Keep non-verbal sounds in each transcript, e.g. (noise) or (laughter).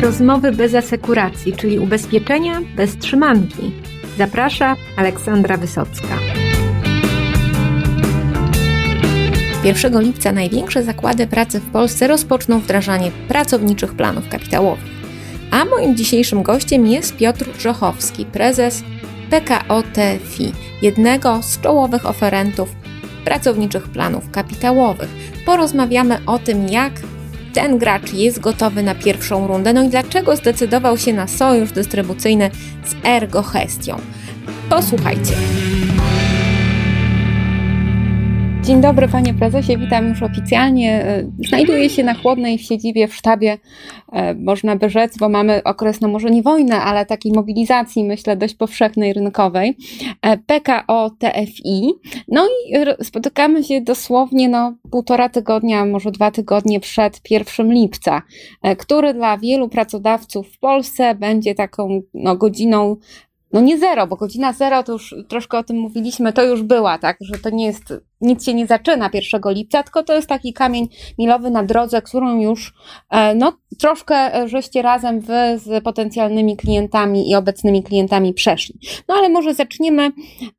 Rozmowy bez asekuracji, czyli ubezpieczenia bez trzymanki. Zaprasza Aleksandra Wysocka. 1 lipca największe zakłady pracy w Polsce rozpoczną wdrażanie pracowniczych planów kapitałowych. A moim dzisiejszym gościem jest Piotr Żochowski, prezes PKO TFI, jednego z czołowych oferentów pracowniczych planów kapitałowych. Porozmawiamy o tym, jak ten gracz jest gotowy na pierwszą rundę, no i dlaczego zdecydował się na sojusz dystrybucyjny z Ergo Hestią. Posłuchajcie. Dzień dobry panie prezesie, witam już oficjalnie. E, znajduję się na chłodnej w siedzibie w sztabie, e, można by rzec, bo mamy okres, no może nie wojny, ale takiej mobilizacji, myślę, dość powszechnej, rynkowej. E, PKO TFI. No i spotykamy się dosłownie no, półtora tygodnia, może dwa tygodnie przed 1 lipca, który dla wielu pracodawców w Polsce będzie taką no, godziną no nie zero, bo godzina zero to już troszkę o tym mówiliśmy, to już była, tak, że to nie jest, nic się nie zaczyna 1 lipca, tylko to jest taki kamień milowy na drodze, którą już, e, no troszkę e, żeście razem wy z potencjalnymi klientami i obecnymi klientami przeszli. No ale może zaczniemy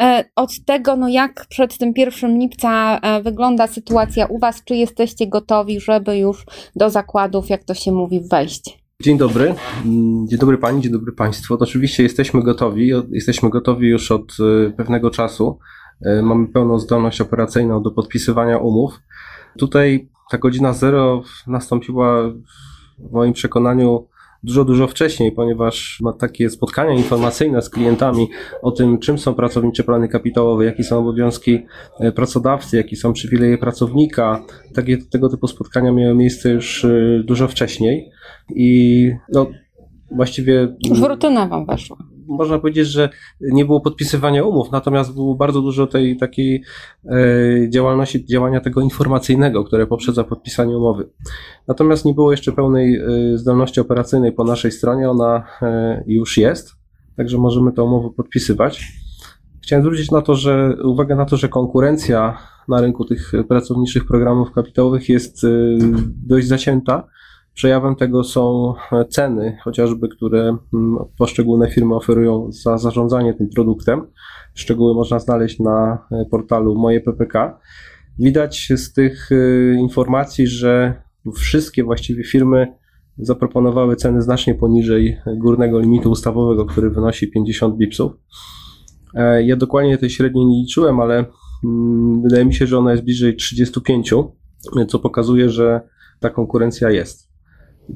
e, od tego, no jak przed tym 1 lipca wygląda sytuacja u was, czy jesteście gotowi, żeby już do zakładów, jak to się mówi, wejść? Dzień dobry. Mm, dzień dobry Pani, dzień dobry Państwu. Oczywiście jesteśmy gotowi. Jesteśmy gotowi już od y, pewnego czasu. Y, mamy pełną zdolność operacyjną do podpisywania umów. Tutaj ta godzina zero nastąpiła w moim przekonaniu dużo, dużo wcześniej, ponieważ ma takie spotkania informacyjne z klientami o tym, czym są pracownicze plany kapitałowe, jakie są obowiązki e, pracodawcy, jakie są przywileje pracownika. Takie, tego typu spotkania miały miejsce już e, dużo wcześniej i no, właściwie... Już rutyna wam weszła można powiedzieć, że nie było podpisywania umów, natomiast było bardzo dużo tej takiej e, działalności, działania tego informacyjnego, które poprzedza podpisanie umowy. Natomiast nie było jeszcze pełnej e, zdolności operacyjnej po naszej stronie, ona e, już jest, także możemy tę umowę podpisywać. Chciałem zwrócić na to, że uwagę na to, że konkurencja na rynku tych pracowniczych programów kapitałowych jest dość zacięta Przejawem tego są ceny, chociażby, które mm, poszczególne firmy oferują za zarządzanie tym produktem. Szczegóły można znaleźć na e, portalu Moje PPK. Widać z tych e, informacji, że wszystkie właściwie firmy zaproponowały ceny znacznie poniżej górnego limitu ustawowego, który wynosi 50 bipsów. E, ja dokładnie tej średniej nie liczyłem, ale mm, wydaje mi się, że ona jest bliżej 35, co pokazuje, że ta konkurencja jest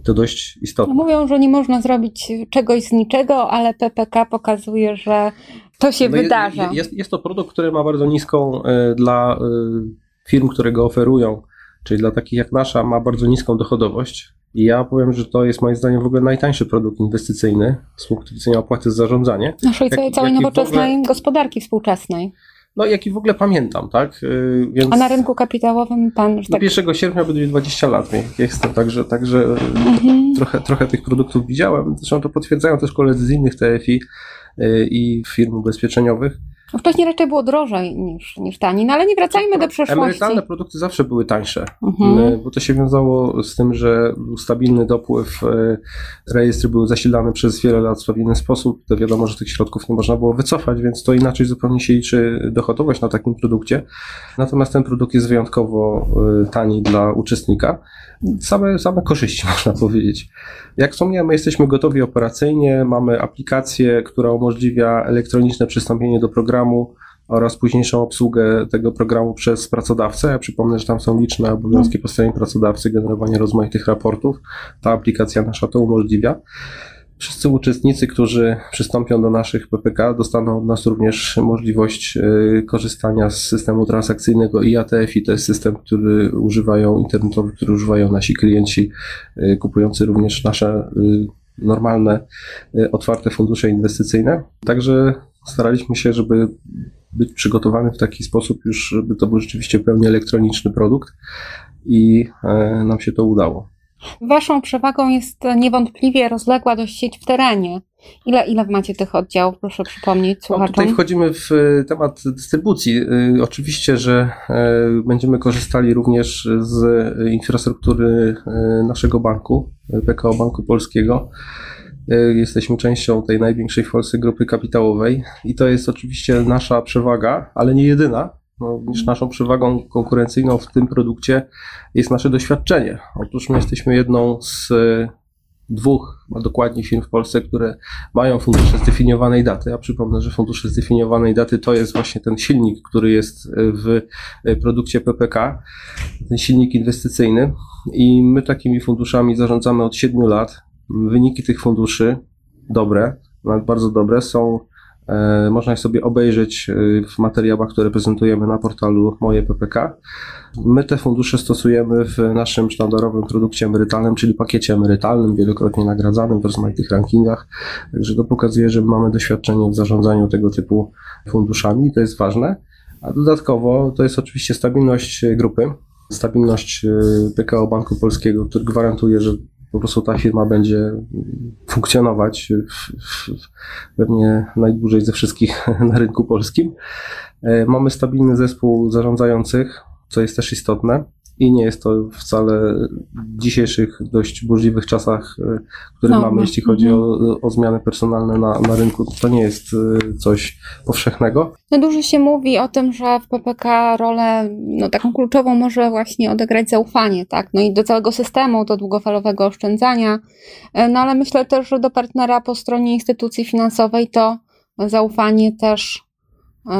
to dość istotne. Mówią, że nie można zrobić czegoś z niczego, ale PPK pokazuje, że to się no wydarza. Jest, jest to produkt, który ma bardzo niską y, dla y, firm, które go oferują, czyli dla takich jak nasza, ma bardzo niską dochodowość. I ja powiem, że to jest moim zdaniem w ogóle najtańszy produkt inwestycyjny z punktu widzenia opłaty za zarządzanie. Naszej jak, całej nowoczesnej ogóle... gospodarki współczesnej. No, jaki w ogóle pamiętam, tak? Y, więc... A na rynku kapitałowym pan... No, tak... 1 sierpnia będzie 20 lat jestem, także, także mhm. trochę, trochę tych produktów widziałem. Zresztą to potwierdzają też koledzy z innych TFI y, i firm ubezpieczeniowych. No wcześniej raczej było drożej niż, niż taniej, no ale nie wracajmy do przeszłości. Emerytalne produkty zawsze były tańsze, mhm. bo to się wiązało z tym, że był stabilny dopływ, e, rejestry były zasilane przez wiele lat w stabilny sposób, to wiadomo, że tych środków nie można było wycofać, więc to inaczej zupełnie się liczy dochodowość na takim produkcie. Natomiast ten produkt jest wyjątkowo e, tani dla uczestnika. Same, same korzyści (laughs) można powiedzieć. Jak wspomniałem, my jesteśmy gotowi operacyjnie, mamy aplikację, która umożliwia elektroniczne przystąpienie do programu oraz późniejszą obsługę tego programu przez pracodawcę. Ja przypomnę, że tam są liczne obowiązki po stronie pracodawcy, generowanie rozmaitych raportów. Ta aplikacja nasza to umożliwia. Wszyscy uczestnicy, którzy przystąpią do naszych PPK, dostaną od nas również możliwość e, korzystania z systemu transakcyjnego IATF i to jest system, który używają internetowy, który używają nasi klienci, e, kupujący również nasze e, normalne, otwarte fundusze inwestycyjne. Także staraliśmy się, żeby być przygotowany w taki sposób już, żeby to był rzeczywiście pełnie elektroniczny produkt i nam się to udało. Waszą przewagą jest niewątpliwie rozległa dość sieć w terenie. Ile, ile macie tych oddziałów, proszę przypomnieć No, tutaj wchodzimy w e, temat dystrybucji. E, Oczywiście, że e, będziemy korzystali również z infrastruktury naszego banku, PKO Banku Polskiego. Jesteśmy częścią tej największej w Polsce grupy kapitałowej i to jest oczywiście nasza przewaga, ale nie jedyna. No, niż naszą przewagą konkurencyjną w tym produkcie jest nasze doświadczenie. Otóż my jesteśmy jedną z dwóch, a dokładnie firm w Polsce, które mają fundusze zdefiniowanej daty. Ja przypomnę, że fundusze zdefiniowanej daty to jest właśnie ten silnik, który jest w produkcie PPK, ten silnik inwestycyjny. I my takimi funduszami zarządzamy od 7 lat. Wyniki tych funduszy, dobre, nawet bardzo dobre, są. E, można je sobie obejrzeć e, w materiałach, które prezentujemy na portalu Moje PPK. My te fundusze stosujemy w naszym sztandarowym produkcie emerytalnym, czyli pakiecie emerytalnym, wielokrotnie nagradzanym w rozmaitych rankingach. Także to pokazuje, że mamy doświadczenie w zarządzaniu tego typu funduszami to jest ważne. A dodatkowo to jest oczywiście stabilność grupy, stabilność e, PKO Banku Polskiego, który gwarantuje, że po prostu ta firma będzie funkcjonować pewnie najdłużej ze wszystkich (laughs) na rynku polskim. E, Mamy stabilny zespół zarządzających, co jest też istotne. I nie jest to wcale w dzisiejszych dość burzliwych czasach, e, które No, mamy, no, jeśli chodzi o, o zmiany personalne na, na rynku, to nie jest e, coś powszechnego. No dużo się mówi o tym, że w PPK rolę no, taką kluczową może właśnie odegrać zaufanie, tak? No i do całego systemu, do długofalowego oszczędzania. E, No ale myślę też, że do partnera po stronie instytucji finansowej to zaufanie też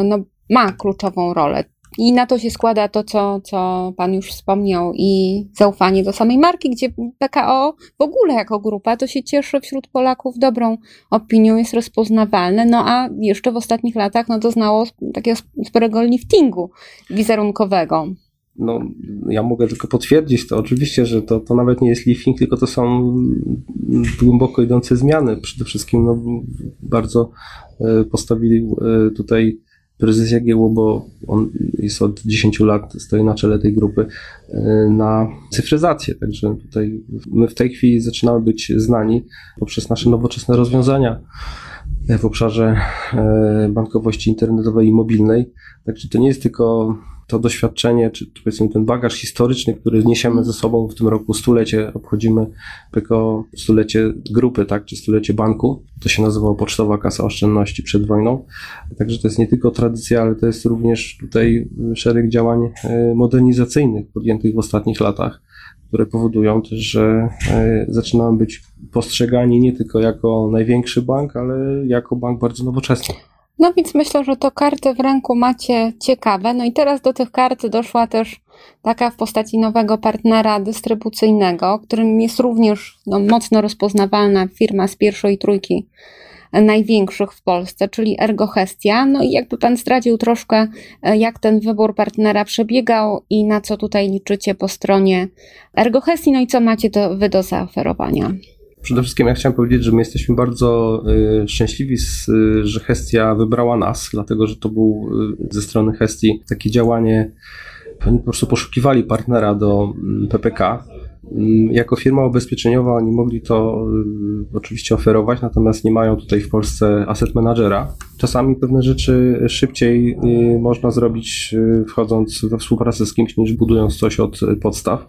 no, ma kluczową rolę. I na to się składa to, co, co Pan już wspomniał, i zaufanie do samej marki, gdzie PKO w ogóle jako grupa to się cieszy wśród Polaków dobrą opinią, jest rozpoznawalne, no a jeszcze w ostatnich latach no, doznało takiego sporego liftingu wizerunkowego. No, ja mogę tylko potwierdzić to. Oczywiście, że to, to nawet nie jest lifting, tylko to są głęboko idące zmiany. Przede wszystkim no, bardzo e, postawili e, tutaj prezes Jagiełło, bo on jest od 10 lat, stoi na czele tej grupy, e, na cyfryzację. Także tutaj my w tej chwili zaczynamy być znani poprzez nasze nowoczesne rozwiązania w obszarze e, bankowości internetowej i mobilnej. Także to nie jest tylko to doświadczenie, czy, powiedzmy ten bagaż historyczny, który niesiemy ze sobą w tym roku stulecie, obchodzimy PKO stulecie grupy, tak, czy stulecie banku. To się nazywało Pocztowa Kasa Oszczędności przed wojną. Także to jest nie tylko tradycja, ale to jest również tutaj szereg działań e, modernizacyjnych podjętych w ostatnich latach, które powodują też, że e, zaczynamy być postrzegani nie tylko jako największy bank, ale jako bank bardzo nowoczesny. No więc myślę, że to karty w ręku macie ciekawe. No i teraz do tych kart doszła też taka w postaci nowego partnera dystrybucyjnego, którym jest również no, mocno rozpoznawalna firma z pierwszej trójki największych w Polsce, czyli Ergohestia. No i jakby Pan zdradził troszkę, e, jak ten wybór partnera przebiegał i na co tutaj liczycie po stronie Ergohestii, no i co macie do, Wy do zaoferowania. Przede wszystkim ja chciałem powiedzieć, że my jesteśmy bardzo y, szczęśliwi, z, y, że Hestia wybrała nas, dlatego że to był y, ze strony Hestii takie działanie, oni po prostu poszukiwali partnera do mm, PPK. Mm, Jako firma ubezpieczeniowa oni mogli to y, oczywiście oferować, natomiast nie mają tutaj w Polsce asset managera. Czasami pewne rzeczy szybciej y, można zrobić y, wchodząc we współpracę z kimś niż budując coś od podstaw.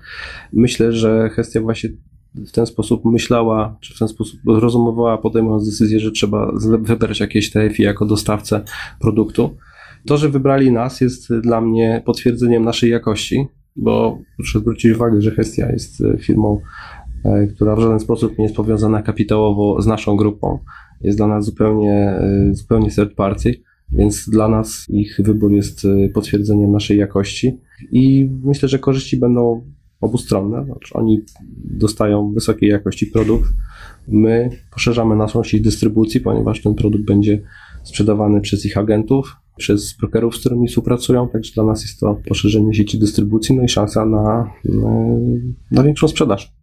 Myślę, że Hestia właśnie w ten sposób myślała, czy w ten sposób rozumowała, podejmując decyzję, że trzeba wybrać jakieś TFI jako dostawcę produktu. To, że wybrali nas, jest dla mnie potwierdzeniem naszej jakości, bo proszę zwrócić uwagę, że Hestia jest e, firmą, e, która w żaden sposób nie jest powiązana kapitałowo z naszą grupą. Jest dla nas zupełnie, e, zupełnie third party, więc dla nas ich wybór jest potwierdzeniem naszej jakości i myślę, że korzyści będą obustronne. Znaczy oni dostają wysokiej jakości produkt. My poszerzamy naszą sieć dystrybucji, ponieważ ten produkt będzie sprzedawany przez ich agentów, przez brokerów, z którymi współpracują. Także dla nas jest to poszerzenie sieci dystrybucji, no i szansa na, na, większą sprzedaż.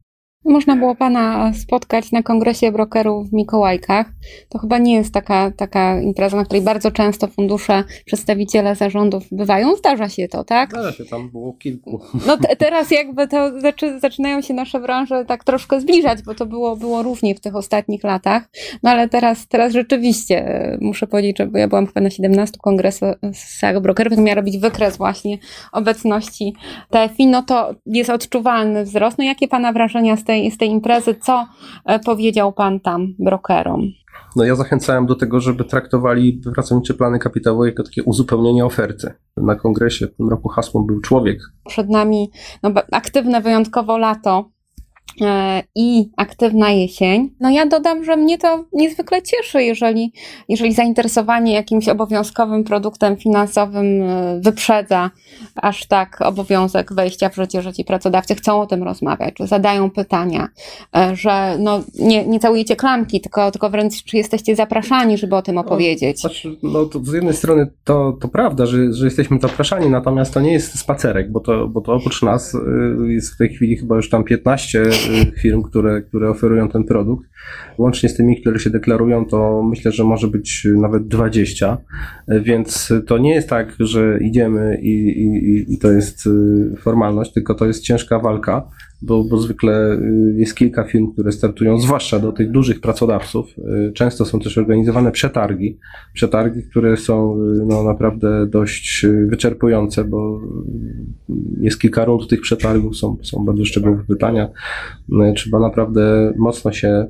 Można było Pana spotkać na kongresie brokerów w Mikołajkach. To chyba nie jest taka, taka impreza, na której bardzo często fundusze, przedstawiciele zarządów bywają. Zdarza się to, tak? Zdarza się, tam było kilku. No te, teraz jakby to zaczy, zaczynają się nasze branże tak troszkę zbliżać, bo to było, było różnie w tych ostatnich latach. No ale teraz, teraz rzeczywiście e, muszę powiedzieć, że ja byłam chyba na 17 kongresach brokerów, to miała robić wykres właśnie obecności TFI, no to jest odczuwalny wzrost. No jakie Pana wrażenia z tej, z tej imprezy, co e, powiedział Pan tam brokerom? No ja zachęcałem do tego, żeby traktowali pracownicze plany kapitałowe jako takie uzupełnienie oferty. Na kongresie w tym roku hasłem był człowiek. Przed nami no, aktywne wyjątkowo lato i aktywna jesień. No ja dodam, że mnie to niezwykle cieszy, jeżeli, jeżeli zainteresowanie jakimś obowiązkowym produktem finansowym e, wyprzedza aż tak obowiązek wejścia w życie, że ci pracodawcy chcą o tym rozmawiać, że zadają pytania, e, że no, nie, nie całujecie klamki, tylko, tylko wręcz czy jesteście zapraszani, żeby o tym no, opowiedzieć. No, no to z jednej strony to, to prawda, że, że jesteśmy zapraszani, natomiast to nie jest spacerek, bo to, bo to oprócz nas jest w tej chwili chyba już tam 15 firm, które, które oferują ten produkt. Łącznie z tymi, które się deklarują, to myślę, że może być nawet 20. Więc to nie jest tak, że idziemy i, i, i to jest y, formalność, tylko to jest ciężka walka bo, bo zwykle y, jest kilka firm, które startują, zwłaszcza do tych dużych pracodawców. Y, często są też organizowane przetargi. Przetargi, które są y, no, naprawdę dość wyczerpujące, bo jest kilka rund tych przetargów, są, są bardzo szczegółowe pytania. Trzeba naprawdę mocno się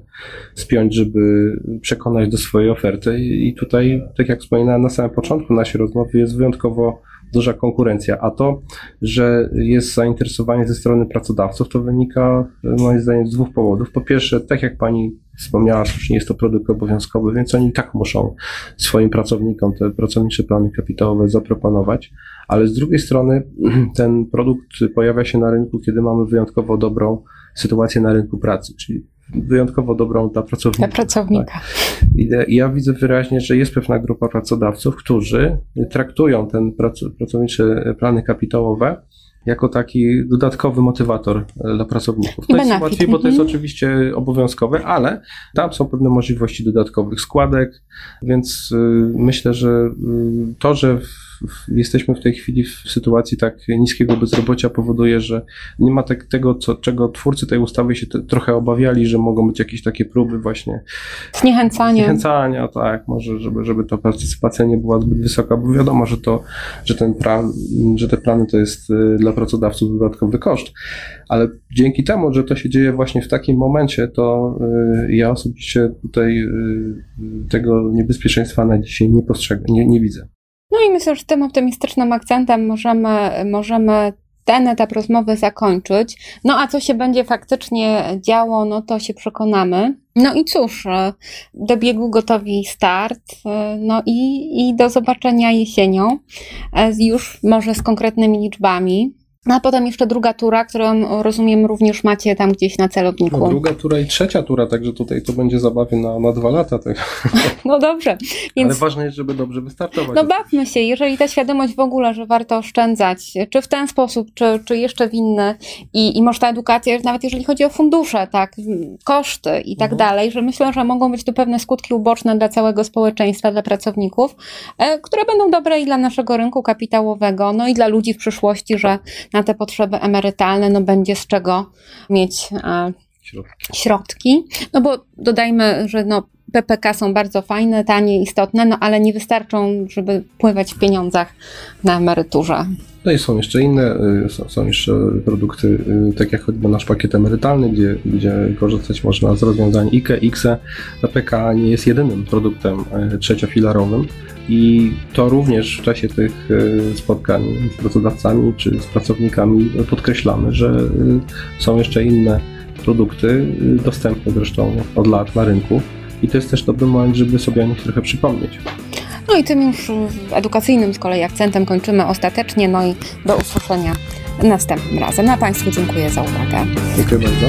spiąć, żeby przekonać do swojej oferty. I tutaj, tak jak wspominałem na samym początku naszej rozmowy, jest wyjątkowo duża konkurencja, a to, że jest zainteresowanie ze strony pracodawców, to wynika moim zdaniem z dwóch powodów. Po pierwsze, tak jak pani wspomniała, słusznie jest to produkt obowiązkowy, więc oni tak muszą swoim pracownikom te pracownicze plany kapitałowe zaproponować, ale z drugiej strony (clears throat) ten produkt pojawia się na rynku, kiedy mamy wyjątkowo dobrą sytuację na rynku pracy, czyli wyjątkowo dobrą dla pracownika. Dla pracownika. Tak. Ja widzę wyraźnie, że jest pewna grupa pracodawców, którzy traktują ten pracownicze plany kapitałowe jako taki dodatkowy motywator dla pracowników. To jest łatwiej, bo to jest mhm. oczywiście obowiązkowe, ale tam są pewne możliwości dodatkowych składek, więc y, myślę, że y, to, że jesteśmy w tej chwili w sytuacji tak niskiego bezrobocia powoduje, że nie ma tak, tego, co, czego twórcy tej ustawy się te, trochę obawiali, że mogą być jakieś takie próby właśnie zniechęcania. Zniechęcania, tak, może, żeby, żeby ta partycypacja nie była zbyt wysoka, bo wiadomo, że to, że ten plan, że te plany to jest y, dla pracodawców dodatkowy koszt, ale dzięki temu, że to się dzieje właśnie w takim momencie, to y, ja osobiście tutaj y, tego niebezpieczeństwa na dzisiaj nie postrzegam, nie, nie widzę. No i myślę, że tym optymistycznym akcentem możemy, możemy ten etap rozmowy zakończyć. No a co się będzie faktycznie działo, no to się przekonamy. No i cóż, e, do biegu gotowi start, e, no i, i do zobaczenia jesienią, e, już może z konkretnymi liczbami. No a potem jeszcze druga tura, którą rozumiem również macie tam gdzieś na celowniku. No, druga tura i trzecia tura, także tutaj to będzie zabawy na, na dwa lata. Tak. (laughs) No dobrze. Więc... Ale ważne jest, żeby dobrze wystartować. No bawmy się, jeżeli ta świadomość w ogóle, że warto oszczędzać, czy w ten sposób, czy, czy jeszcze w inny i, i może ta edukacja, nawet jeżeli chodzi o fundusze, tak, koszty i tak mhm. dalej, że myślę, że mogą być tu pewne skutki uboczne dla całego społeczeństwa, dla pracowników, e, które będą dobre i dla naszego rynku kapitałowego, no i dla ludzi w przyszłości, że na te potrzeby emerytalne no będzie z czego mieć e, środki. środki. No bo dodajmy, że no PPK są bardzo fajne, tanie, istotne, no ale nie wystarczą, żeby pływać w pieniądzach na emeryturze. No i są jeszcze inne, y, są, są jeszcze produkty, y, tak jak choćby nasz pakiet emerytalny, gdzie, gdzie korzystać można z rozwiązań IKE, IKSE. PPK nie jest jedynym produktem y, trzeciofilarowym i to również w czasie tych spotkań z pracodawcami czy z pracownikami podkreślamy, że są jeszcze inne produkty dostępne zresztą od lat na rynku i to jest też dobry moment, żeby sobie o nich trochę przypomnieć. No i tym już edukacyjnym z kolei akcentem kończymy ostatecznie, no i do usłyszenia następnym razem. A Państwu dziękuję za uwagę. Dziękuję bardzo.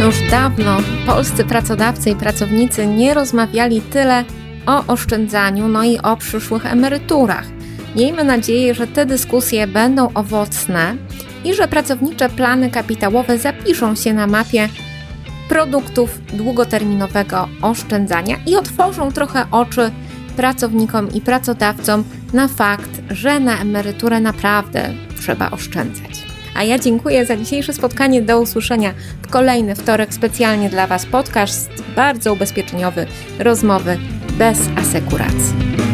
No już dawno polscy pracodawcy i pracownicy nie rozmawiali tyle o oszczędzaniu, no i o przyszłych emeryturach. Miejmy nadzieję, że te dyskusje będą owocne i że pracownicze plany kapitałowe zapiszą się na mapie produktów długoterminowego oszczędzania i otworzą trochę oczy pracownikom i pracodawcom na fakt, że na emeryturę naprawdę trzeba oszczędzać. A ja dziękuję za dzisiejsze spotkanie. Do usłyszenia w kolejny wtorek specjalnie dla Was podcast bardzo ubezpieczeniowy, rozmowy bez asekuracji.